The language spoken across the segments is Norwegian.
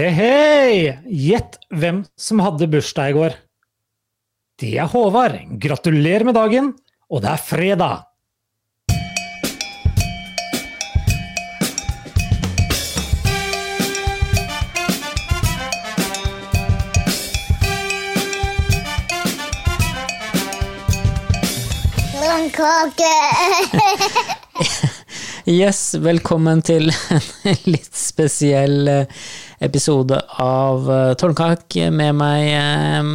Hei, hei! Gjett hvem som hadde bursdag i går. Det er Håvard. Gratulerer med dagen, og det er fredag! Blomkake! Yes, velkommen til en litt spesiell eh, episode av eh, Tårnkak. Med meg eh,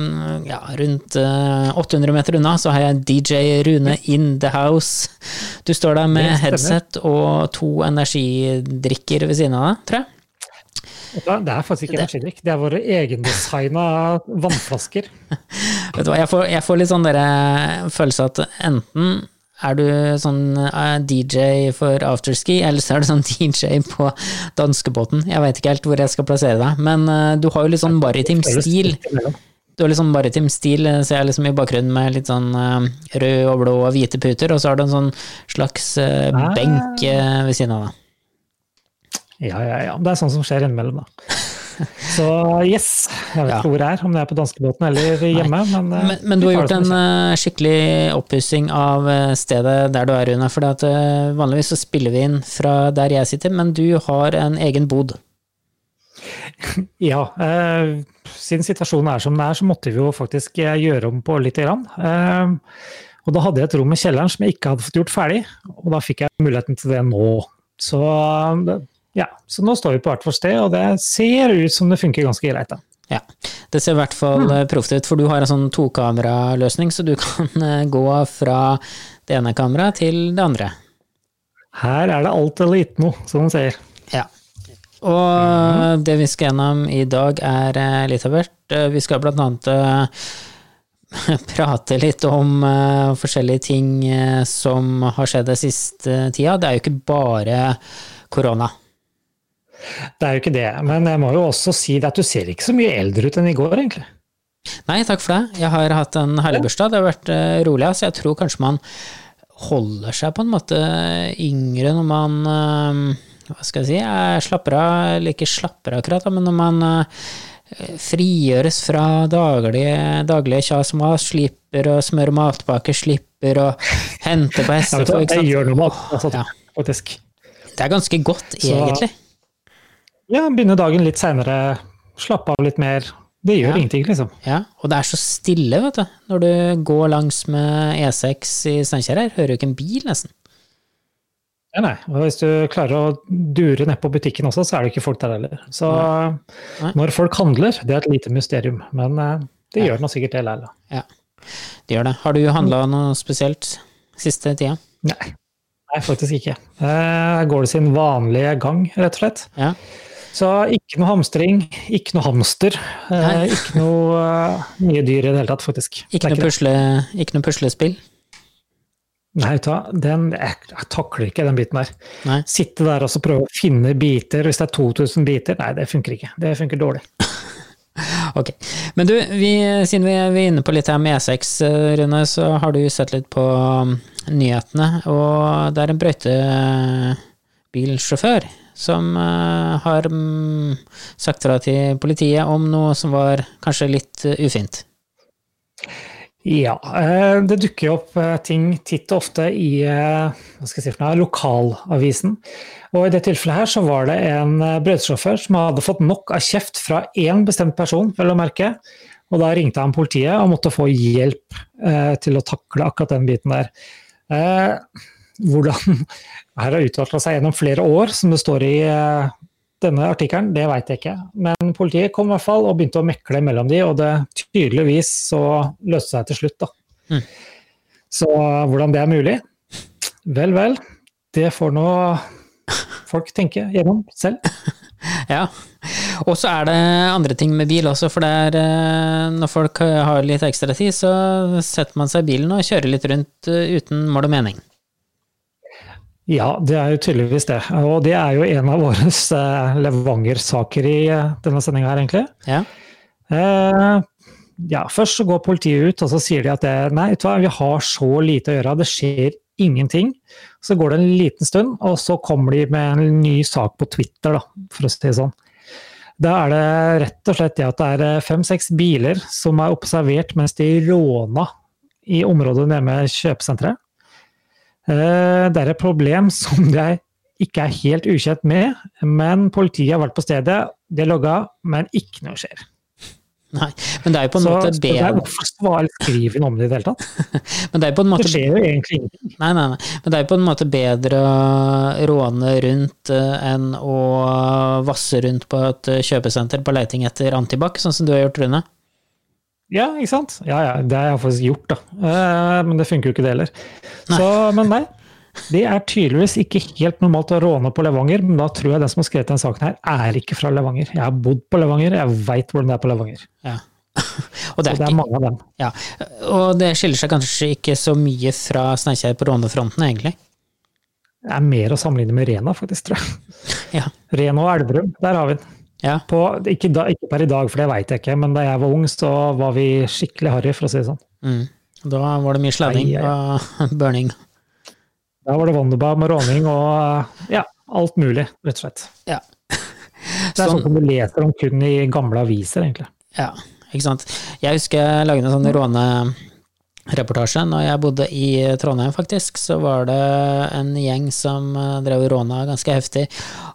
ja, rundt eh, 800 meter unna så har jeg DJ Rune in the house. Du står der med headset og to energidrikker ved siden av deg, tror jeg. Det er faktisk ikke energidrikk, det er våre egendesigna vannflasker. Vet du hva, jeg får, jeg får litt sånn følelse at enten er du sånn eh, DJ for afterski, eller så er du sånn DJ på danskebåten. Jeg veit ikke helt hvor jeg skal plassere deg, men eh, du har jo litt sånn maritim stil. Du har litt sånn maritim stil, eh, ser jeg liksom i bakgrunnen med litt sånn rød og blå og hvite puter, og så har du en sånn slags Ah. benk ved siden av deg. Ja, ja, ja. Det er sånn som skjer innimellom, da. Så yes. Jeg vet Ja. ikke hvor det er, om det er på danskebåten eller hjemme. Men, eh, Men, men du har gjort en eh, skikkelig oppussing av eh, stedet der du er, Rune. For at, eh, vanligvis så spiller vi inn fra der jeg sitter, men du har en egen bod. Ja, Uh, siden situasjonen er som den er, så måtte vi jo faktisk gjøre om på lite grann. Og da hadde jeg et rom i kjelleren som jeg ikke hadde fått gjort ferdig, og da fikk jeg muligheten til det nå. Så, ja, så nå står vi på hvert vårt sted, og det ser ut som det funker ganske greit. da. Ja, Det ser i hvert fall Mm. eh, proft ut, for du har en sånn tokameraløsning, så du kan eh, gå fra det ene kameraet til det andre. Her er det alt eller ikke noe, som man sier. Ja. Og det vi skal gjennom i dag, er eh, litt av hvert. Eh, Vi skal blant annet eh, prate litt om eh, forskjellige ting eh, som har skjedd den siste tida. Det er jo ikke bare korona. Det er jo ikke det, men jeg må jo også si det at du ser ikke så mye eldre ut enn i går, egentlig. Nei, takk for det. Jeg har hatt en herlig bursdag. Det har vært eh, rolig, så jeg tror kanskje man holder seg på en måte yngre når man eh, Hva skal jeg si? Jeg slapper av, eller ikke slapper av akkurat, men når man eh, frigjøres fra daglige, daglige kjas og mas, slipper å smøre matpakker, slipper å hente på hva, ikke jeg gjør noe med alt, altså, faktisk. Det er ganske godt, Så- egentlig. Ja, begynne dagen litt seinere, slappe av litt mer. Det gjør Ja. ingenting, liksom. Ja, og det er så stille, vet du. Når du går langs med E6 i Steinkjer her, hører du ikke en bil, nesten. Ja, nei. Og hvis du klarer å dure ned på butikken også, så er det ikke folk der heller. Så Nei. når folk handler, det er et lite mysterium. Men eh, det Ja. gjør nå sikkert det likevel. Ja, det gjør det. Har du handla noe spesielt siste tida? Nei. nei, faktisk ikke. Jeg går det sin vanlige gang, rett og slett. Ja. Så ikke noe hamstring, ikke noe hamster. Eh, ikke noe uh, nye dyr i det hele tatt, faktisk. Ikke noe, pusle, ikke noe puslespill? Nei, den, jeg, jeg takler ikke den biten der. Nei. Sitte der og så prøve å finne biter, hvis det er 2000 biter. Nei, det funker ikke. Det funker dårlig. Ok. Men du, vi, siden vi er, er inne på litt her med E6, eh, Rune, så har du sett litt på um, nyhetene. Og det er en brøytebilsjåfør som eh, har mm, sagt fra til politiet om noe som var kanskje litt eh, ufint. Ja, eh, det dukker opp ting titt og ofte i si noe, lokalavisen. Og i det tilfellet her så var det en brøytesjåfør som hadde fått nok av kjeft fra én bestemt person, vel å merke. Og da ringte han politiet og måtte få hjelp til å takle akkurat den biten der. Hvordan her har utvikla seg gjennom flere år, som det står i eh, denne artikkelen, det veit jeg ikke. Men politiet kom i hvert fall og begynte å mekle mellom de, og det tydeligvis så løste seg til slutt, da. Mm. Så hvordan det er mulig? Vel, vel. Det får nå folk tenke gjennom selv. Ja. Og så er det andre ting med bil også, for det er eh, når folk har litt ekstra tid, så setter man seg i bilen og kjører litt rundt eh, uten mål og mening. Ja, det er jo tydeligvis det. Og det er jo en av våre eh, Levanger-saker i eh, denne sendinga her, egentlig. Ja. Eh, ja, først så går politiet ut, og så sier de at det, nei, vi har så lite å gjøre, det skjer ingenting. Så går det en liten stund, og så kommer de med en ny sak på Twitter, da, for å si det sånn. Da er det rett og slett det at det er fem-seks biler som er observert mens de råna i området nede med kjøpesenteret. Eh, Det er et problem som jeg ikke er helt ukjent med, men politiet har vært på stedet, de har logga, men ikke noe skjer. Nei, men det er jo på en Så, måte det bedre hvorfor svare skriver noe om det i det hele tatt? Men det er jo på en Det skjer jo egentlig ingenting. Nei, nei, nei. Men det er jo på en måte bedre å råne rundt eh, enn å vasse rundt på et eh, kjøpesenter på leiting etter antibac, sånn som du har gjort, Rune. Ja, ikke sant? Ja, ja, det har jeg faktisk gjort, da. Eh, Men det funker jo ikke, det heller. Så, men nei. Det er tydeligvis ikke helt normalt å råne på Levanger, men da tror jeg den som har skrevet denne saken her, er ikke fra Levanger. Jeg har bodd på Levanger, jeg veit hvordan det er på Levanger. Ja. Og det er, det er ikke, mange av dem. ja. og det skiller seg kanskje ikke så mye fra Steinkjer på rånefronten, egentlig. Det er mer å sammenligne med Rena, faktisk, tror jeg. Ja. Rena og Elverum, der har vi den. Ja. På, ikke, da, ikke per i dag, for det veit jeg ikke, men da jeg var ung, så var vi skikkelig harry, for å si det sånn. Mm. Da var det mye sladding og burning. Da var det Wonderbaum og råning og ja, alt mulig, rett og slett. Ja. Det er sånn Sånn, som du leser om kun i gamle aviser, egentlig. ja, ikke sant. Jeg husker jeg lagde en sånn rånereportasje når jeg bodde i Trondheim, faktisk. Så var det en gjeng som eh, drev og råna ganske heftig.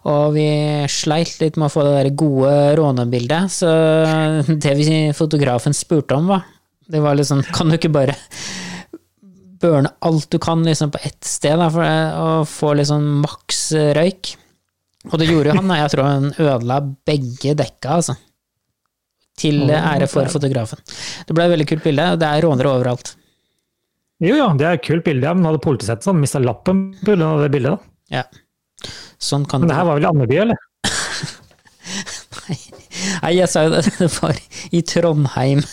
Og vi sleit litt med å få det der gode rånebildet, så det vi fotografen spurte om, var Det var litt sånn Kan du ikke bare burne alt du kan liksom på ett sted, da, for å få litt sånn maks røyk? Og det gjorde jo han. Jeg tror han ødela begge dekka, altså. Til ære for fotografen. Det ble et veldig kult bilde, og det er rånere overalt. Jo, ja, det er et kult bilde, ja, men hadde politiet sett sånn, mista lappen pga. det bildet, da. Ja. Sånn kan Men det det her var vel i Andeby, eller? Nei, jeg sa jo det, det var i Trondheim.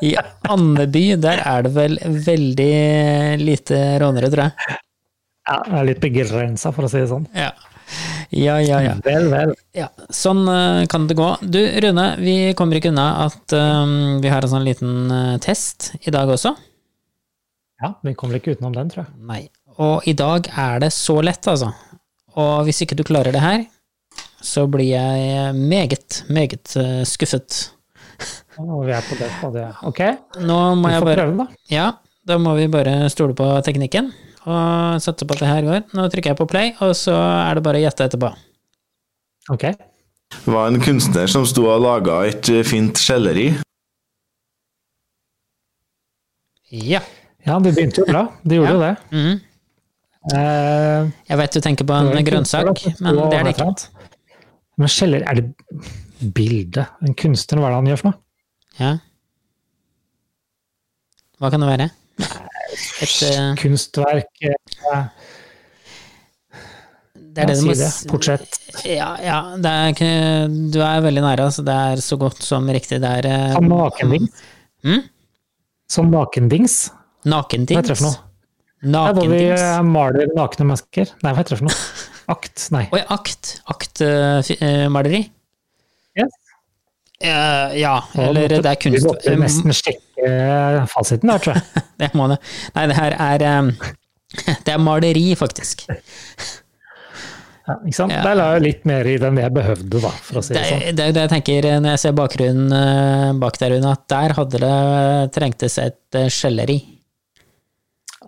I Andeby, der er det vel veldig lite rånere, tror jeg. Ja, det er litt begrensa, for å si det sånn. Ja, ja, ja. ja. Vel, vel. ja. Sånn eh, kan det gå. Du, Rune, vi kommer ikke unna at um, vi har en sånn liten eh, test i dag også. Ja, vi kommer ikke utenom den, tror jeg. Nei. Og i dag er det så lett, altså. Og hvis ikke du klarer det her, så blir jeg meget, meget eh, skuffet. Og vi er på det stadiet. Ok, Nå vi må jeg bare prøve, da. Ja, da må vi bare stole på teknikken og satse på at det her går. Nå trykker jeg på play, og så er det bare å gjette etterpå. Ok. Det var en kunstner som sto og laga et fint skjelleri. Ja. Ja, det begynte jo bra. Det gjorde Ja. jo det. Mhm. Eh, Jeg vet du tenker på en grønnsak, men det er det ikke. Men skjeller, er det bilde? En kunstner, hva er det han gjør for noe? Ja. Hva kan det være? Et, uh, Kunstverk, uh, det er det du må Portrett. Ja, ja det er ikke, du er veldig nære, altså. Det er så godt som riktig. Det er Som nakendings. Mm? Som nakendings. Hva heter det for noe? Er hvor vi eh, maler nakne mennesker. Nei, hva heter det for noe? Akt? Nei. Oi, akt. Aktmaleri. Yes. Uh, ja, eller det er kunst... Vi måtte nesten sjekke fasiten der, tror jeg. Det må det. Nei, det her er um, Det er maleri, faktisk. Ja, ikke sant? Ja. Der la jeg litt mer i den jeg behøvde, da, for å si Det det sånn. det er det jeg tenker eh, når jeg ser bakgrunnen eh, bak der, Rune, at der hadde det trengtes et eh, skjelleri.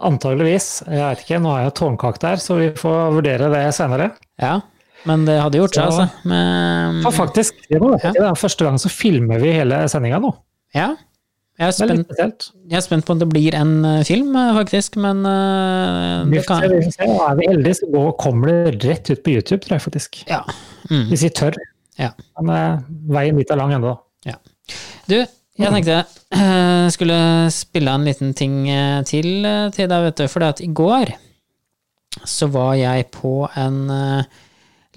Antageligvis. Jeg vet ikke, nå har jeg tårnkake der, så vi får vurdere det senere. Ja, men det hadde gjort seg, Så- altså. Men, Ja, faktisk. Det var Ja. det er første gang så filmer vi hele sendinga nå. ja. Jeg er, spent, jeg er spent på om det blir en eh, film, eh, faktisk, men uh, det kan vi se. Er vi heldige, så går, kommer det rett ut på YouTube, tror jeg faktisk. Ja. Mm. Hvis vi tør. Ja. Men uh, veien dit er lang ennå. Du, jeg tenkte jeg skulle spille en liten ting eh, til eh, til deg, vet du. For i går så var jeg på en eh,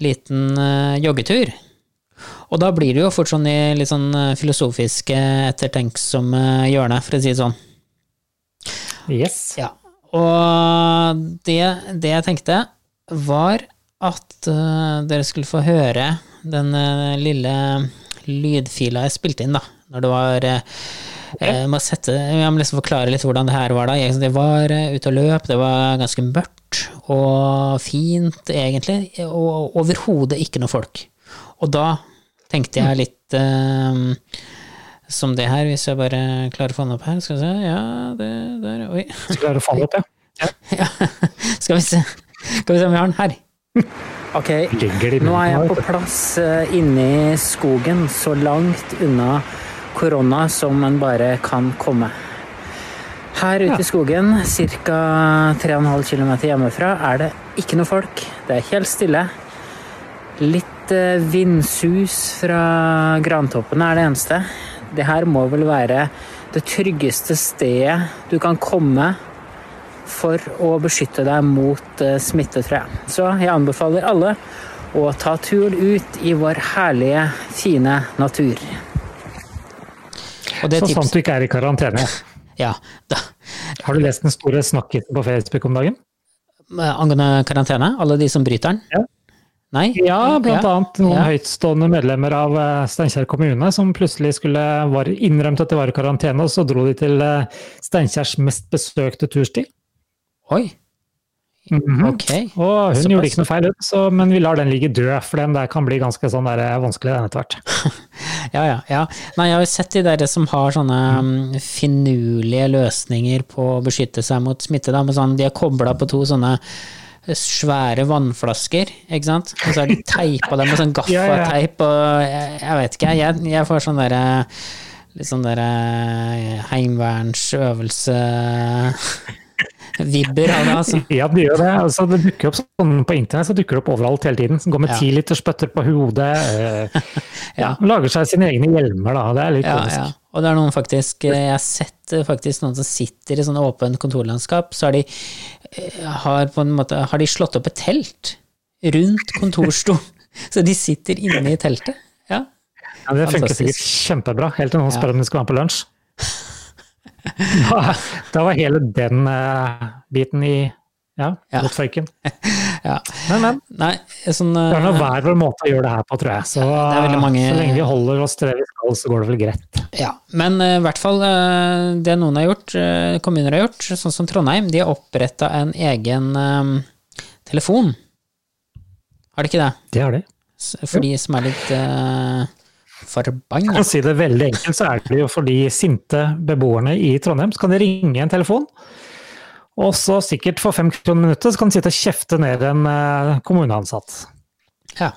liten eh, joggetur. Og da blir det jo fort sånn i litt sånn eh, filosofiske, ettertenksomme hjørne, for å si det sånn. Yes. Ja. Og det, det jeg tenkte, var at eh, dere skulle få høre den eh, lille lydfila jeg spilte inn, da. Når det var eh, Jeg må sette Jeg må liksom forklare litt hvordan det her var da. Jeg, det var eh, ute og løp, det var ganske mørkt og fint, egentlig, og overhodet ikke noe folk. Og da tenkte jeg litt eh, som det her, hvis jeg bare klarer å få den opp her. Skal vi se, ja, det der, oi. Skal klare å få den opp, ja. Ja, skal vi se. Skal vi se om vi har den her. Ok, nå er jeg på plass inni inne i skogen, så langt unna korona som en bare kan komme. Her ute i skogen, ca. 3,5 km hjemmefra, er det ikke noe folk. Det er helt stille. Litt eh, vindsus fra grantoppene er det eneste. Det her må vel være det tryggeste stedet du kan komme for å beskytte deg mot smittetre smitte, tror jeg. Så jeg anbefaler alle å ta turen ut i vår herlige, fine natur. Så sant du ikke er i karantene. Ja, da, Har du lest den store snakkisen på Facebook om dagen? angående karantene, alle de som bryter den? Ja. Nei? Ja, blant Ja. annet noen Ja. høytstående medlemmer av eh, Steinkjer kommune som plutselig skulle var innrømt at de var i karantene, og så dro de til eh, Steinkjers mest besøkte tursti. Oi, Mhm. okay. Og hun Såpass. gjorde ikke noe feil, så, men vi lar den ligge død, for den der kan bli ganske sånn der, eh, vanskelig den etter hvert. Ja, ja, ja. Nei, jeg har jo sett de der som har sånne mm, finurlige løsninger på å beskytte seg mot smitte. Da, sånn, de har kobla på to sånne svære vannflasker, ikke sant. Og så har de teipa dem med sånn gaffateip og jeg, jeg vet ikke, jeg, jeg får sånn derre Litt sånn derre heimevernsøvelse Vibber av det, altså. Ja, det gjør det. Altså, det dukker opp sånn på internett, så dukker det opp overalt hele tiden. Så går med Ja. liter spytter på hodet. Eh, Ja. Lager seg sine egne hjelmer, da. Det er litt Ja, komisk. ja. Og det er noen faktisk Jeg har sett eh, faktisk noen som sitter i sånn åpent kontorlandskap, så har de eh, har på en måte Har de slått opp et telt rundt kontorstolen? så de sitter inne i teltet? Ja. Ja, det funker sikkert kjempebra, helt til noen spør om de skal være med på lunsj. Da, da var hele den uh, biten i ja, Ja. mot føyken. ja. Men, men. Nei, sånn Det er nå eh, hver vår måte å gjøre det her på, tror jeg. Så, mange- så lenge vi holder oss til det vi skal, så går det vel greit. Ja, men eh, i hvert fall det noen har gjort, kommuner har gjort, sånn som Trondheim, de har oppretta en egen eh, telefon. Har de ikke det? Det har de. For de som er litt uh, forbanna. Si det veldig enkelt, så er det jo for de sinte beboerne i Trondheim, så kan de ringe en telefon. Og så sikkert for fem kroner minuttet så kan de sitte og kjefte ned en eh, kommuneansatt. Ja.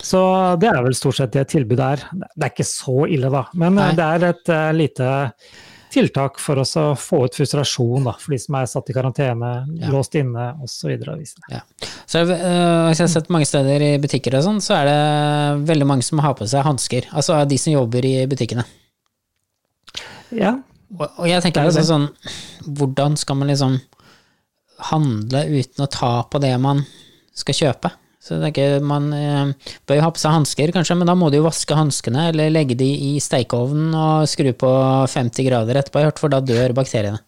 Så det er vel stort sett det tilbudet er. Det er ikke så ille, da. Men eh, Nei. det er et eh, lite tiltak for å få ut frustrasjon da, for de som er satt i karantene, Ja. låst inne osv. Ja. Så uh, jeg har sett mange steder i butikker og sånn, så er det veldig mange som har på seg hansker. Altså de som jobber i butikkene. Ja, Og, og jeg tenker Det liksom sånn Hvordan skal man liksom handle uten å ta på det man skal kjøpe? Så jeg tenker man eh, bør jo ha på seg hansker, kanskje, men da må du jo vaske hanskene, eller legge de i stekeovnen og skru på 50 grader etterpå, jeg har hørt, for da dør bakteriene.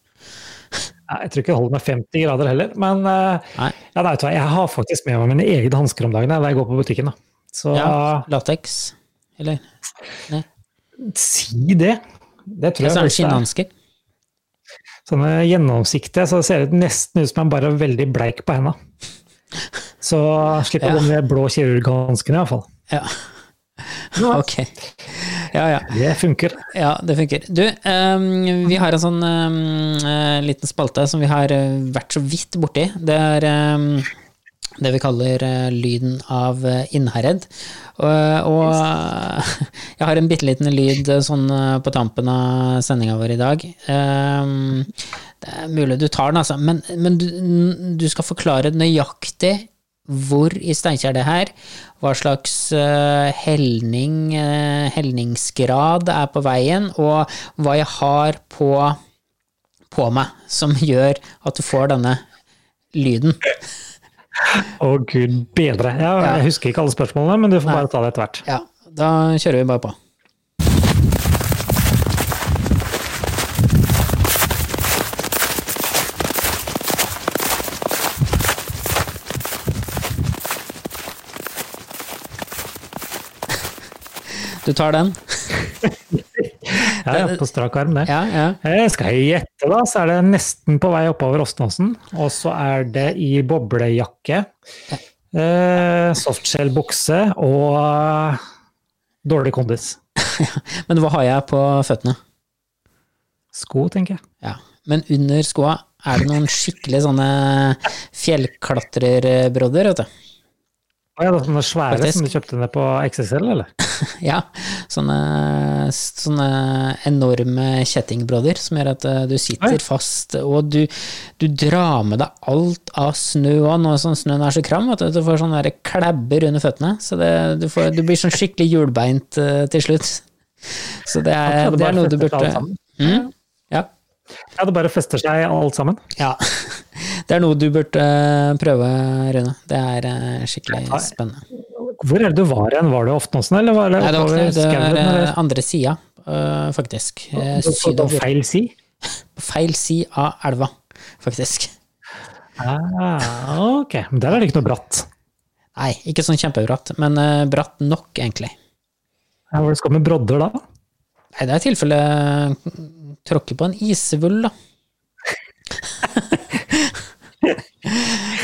Jeg tror ikke det holder med 50 grader heller, men eh, Nei. ja, nei, jeg har faktisk med meg mine egne hansker om dagen da jeg går på butikken. Da. Så Ja, lateks, eller? si det. Det tror jeg så det faktisk det er. skinnhansker. Sånne gjennomsiktige, så det ser nesten ut som jeg bare er veldig bleik på henda. Så slipper Ja. de blå kirurghanskene iallfall. Ja. Ok. Ja, ja. Det funker. Ja, det funker. Du, um, vi har en sånn um, liten spalte som vi har eh, vært så vidt borti. Det er um, det vi kaller uh, lyden av Innherred. Og, og jeg har en bitte liten lyd sånn på tampen av sendinga vår i dag. Det er mulig du tar den, altså, men, men du, du skal forklare nøyaktig hvor i Steinkjer det her, hva slags eh, helning, eh, helningsgrad er på veien, og hva jeg har på, på meg som gjør at du får denne lyden. Å gud bedre. Ja, Ja. Jeg husker ikke alle spørsmålene, men du får Nei. bare ta det etter hvert. Ja, da kjører vi bare på. Du tar den? Ja, ja, på strak arm, det. Ja, ja. Eh, Skal jeg gjette, da, så er det nesten på vei oppover Åsnåsen. Og så er det i boblejakke, eh, softshell-bukse og Dårlig kondis. Men hva har jeg på føttene? Sko, tenker jeg. Ja. Men under skoa er det noen skikkelig sånne fjellklatrerbrodder, vet du. Å ja, sånne svære Faktisk. som du kjøpte ned på XXL, eller? Ja, sånne, sånne enorme kjettingbrodder som gjør at eh, du sitter fast, og du, du drar med deg alt av snø, og nå som snøen er så kram, at du får sånne klebber under føttene, så det, du, får, du blir sånn skikkelig hjulbeint eh, til slutt. Så det er, det er noe du burde. Mm? Ja. Ja, det bare fester seg alt sammen. ja. Det er noe du burde eh, prøve, Rune. Det er skikkelig spennende. Hvor er det du var igjen? Var det Oftenåsen, eller var det Nei, det var det. Det skauen? er eller? eh, andre sida, eh, faktisk. Eh, På- På feil si? På feil si av elva, faktisk. Ah, ok, men der er det ikke noe bratt. Nei, ikke sånn kjempebratt, men eh, bratt nok, egentlig. Hva skal med brodder da? Nei, det er i tilfelle tråkke på en isvull, da.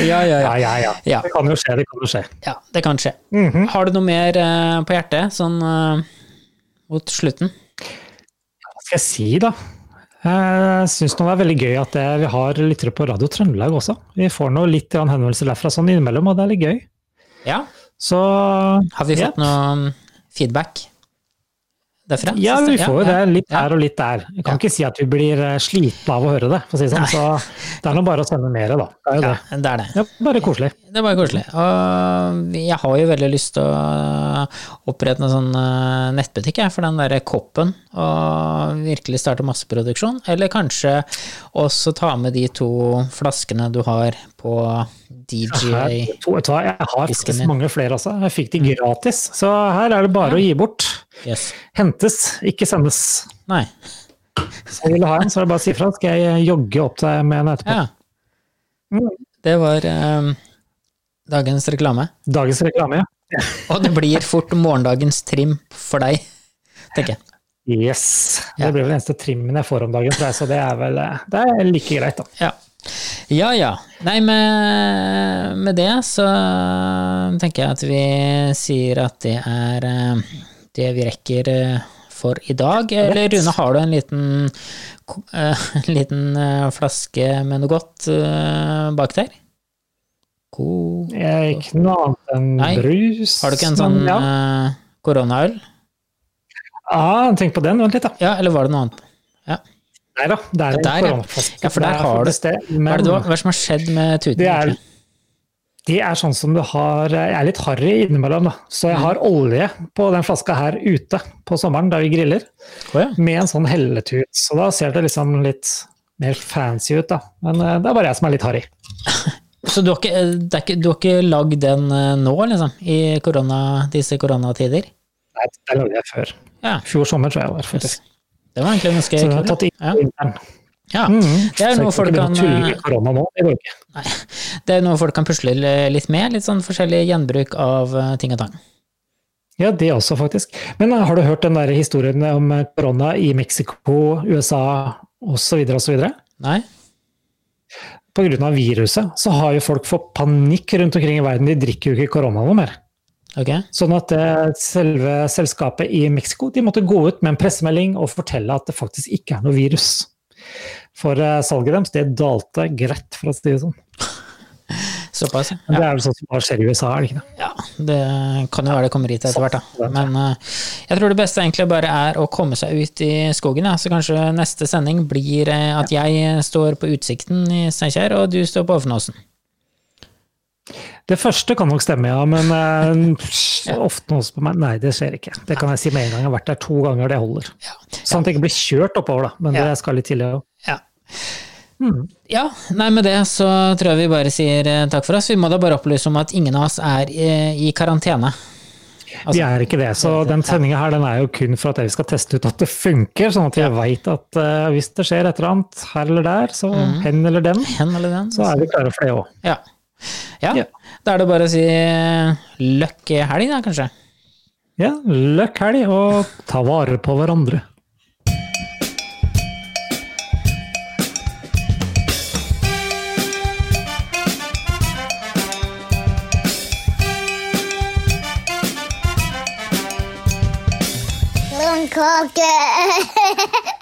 Ja, ja, ja. Ja, ja, ja. Det kan jo skje, det kan jo skje. Ja, det kan skje. Mhm. Har du noe mer uh, på hjertet, sånn uh, mot slutten? Hva skal jeg si, da? Jeg syns det er veldig gøy at vi har lyttere på Radio Trøndelag også. Vi får nå litt henvendelser derfra sånn innimellom, og det er litt gøy. Ja. Så Har vi fått noe mm, feedback derfra? Ja, vi får jo det. Litt her og litt der. Vi kan ikke si at vi blir eh, slitne av å høre det, for å si det sånn. Så det er nå bare å sende mer, da. Det er jo Ja, det. det er det. Ja, bare koselig. Det var koselig. Og jeg har jo veldig lyst til å opprette en sånn eh, nettbutikk for den derre koppen, og virkelig starte masseproduksjon. Eller kanskje også ta med de to flaskene du har på DJ. Jeg har faktisk mange flere altså. Jeg fikk de gratis, så her er det bare å gi bort. Yes. Hentes, ikke sendes. Nei. Så vil du ha en, så er det bare å si ifra, skal jeg jogge opp deg med en etterpå. Ja. Det var um, dagens reklame. Dagens reklame, ja. Og det blir fort morgendagens trim for deg, tenker jeg. Yes. Det blir vel den eneste trimmen jeg får om dagen, tror jeg, så det er vel eh, det er like greit, da. Ja. Ja ja. Nei, med, med det så tenker jeg at vi sier at det er eh, det vi rekker eh, for i dag. Eller Rune, har du en liten, eh, en liten eh, flaske med noe godt bak der? God Jeg, ikke noe annet enn brus. Har du ikke en sånn Ja, koronaøl? ah, tenk på den, vent litt, da. Ja, eller var det noe annet? Nei da, det er Ja, en der, ja. koronaflaske. Ja, for der er har du- det, Men hva er det som har skjedd med tuten? det er? Det er sånn som du har Jeg er litt harry innimellom, da. Så Mm. jeg har olje på den flaska her ute på sommeren, da vi griller, oh, ja. med en sånn helletut. Så da ser det liksom litt mer fancy ut, da. Men eh, det er bare jeg som er litt harry. Så du har ikke, eh, ikke, du har ikke lagd den eh, nå, liksom? I korona, disse koronatider? Nei, det lagde jeg før. Ja. Fjor sommer, tror jeg det var, faktisk. Det var egentlig ganske Så jeg har kult. tatt inn Ja. Ja. Mhm. Det er noe folk kan eh, nå. Det. Det er noe folk kan pusle litt med. Litt sånn forskjellig gjenbruk av eh, ting og tang. Ja, det også, faktisk. Men eh, har du hørt den der historien om korona i Mexico, USA osv. osv.? Nei? Av viruset så har jo folk fått panikk rundt omkring i verden. De drikker jo ikke korona noe mer. Ok. Sånn at selve selskapet i Mexico de måtte gå ut med en pressemelding og fortelle at det faktisk ikke er noe virus. For eh, salget deres det dalte greit, for å si det sånn. Såpass, ja. det er vel sånn som bare skjer i USA, er det ikke det? ja. Det kan jo være det kommer hit etter hvert, da. Men eh, jeg tror det beste egentlig bare er å komme seg ut i skogen. Ja. Så kanskje neste sending blir eh, at jeg står på Utsikten i Steinkjer, og du står på Offenåsen. Det første kan nok stemme, ja, men uh, ofte noe på meg Nei, det skjer ikke. Det kan jeg si med en gang. Jeg har vært der to ganger, det holder. Ja. Sånn at jeg ikke blir kjørt oppover, da. Men Ja. det skal litt til. Ja. Mm. Ja, nei med det så tror jeg vi bare sier eh, takk for oss. Vi må da bare opplyse om at ingen av oss er eh, i karantene. Vi er ikke det, så den sendinga her den er jo kun for at vi skal teste ut at det funker, sånn at jeg veit at uh, hvis det skjer et eller annet her eller der, så hen eller den, Hen eller den. så er vi klare for det òg. Ja. ja. Da er det bare å si eh, løkk helg, da, kanskje. Ja, løkk helg, og ta vare på hverandre. pepperkake.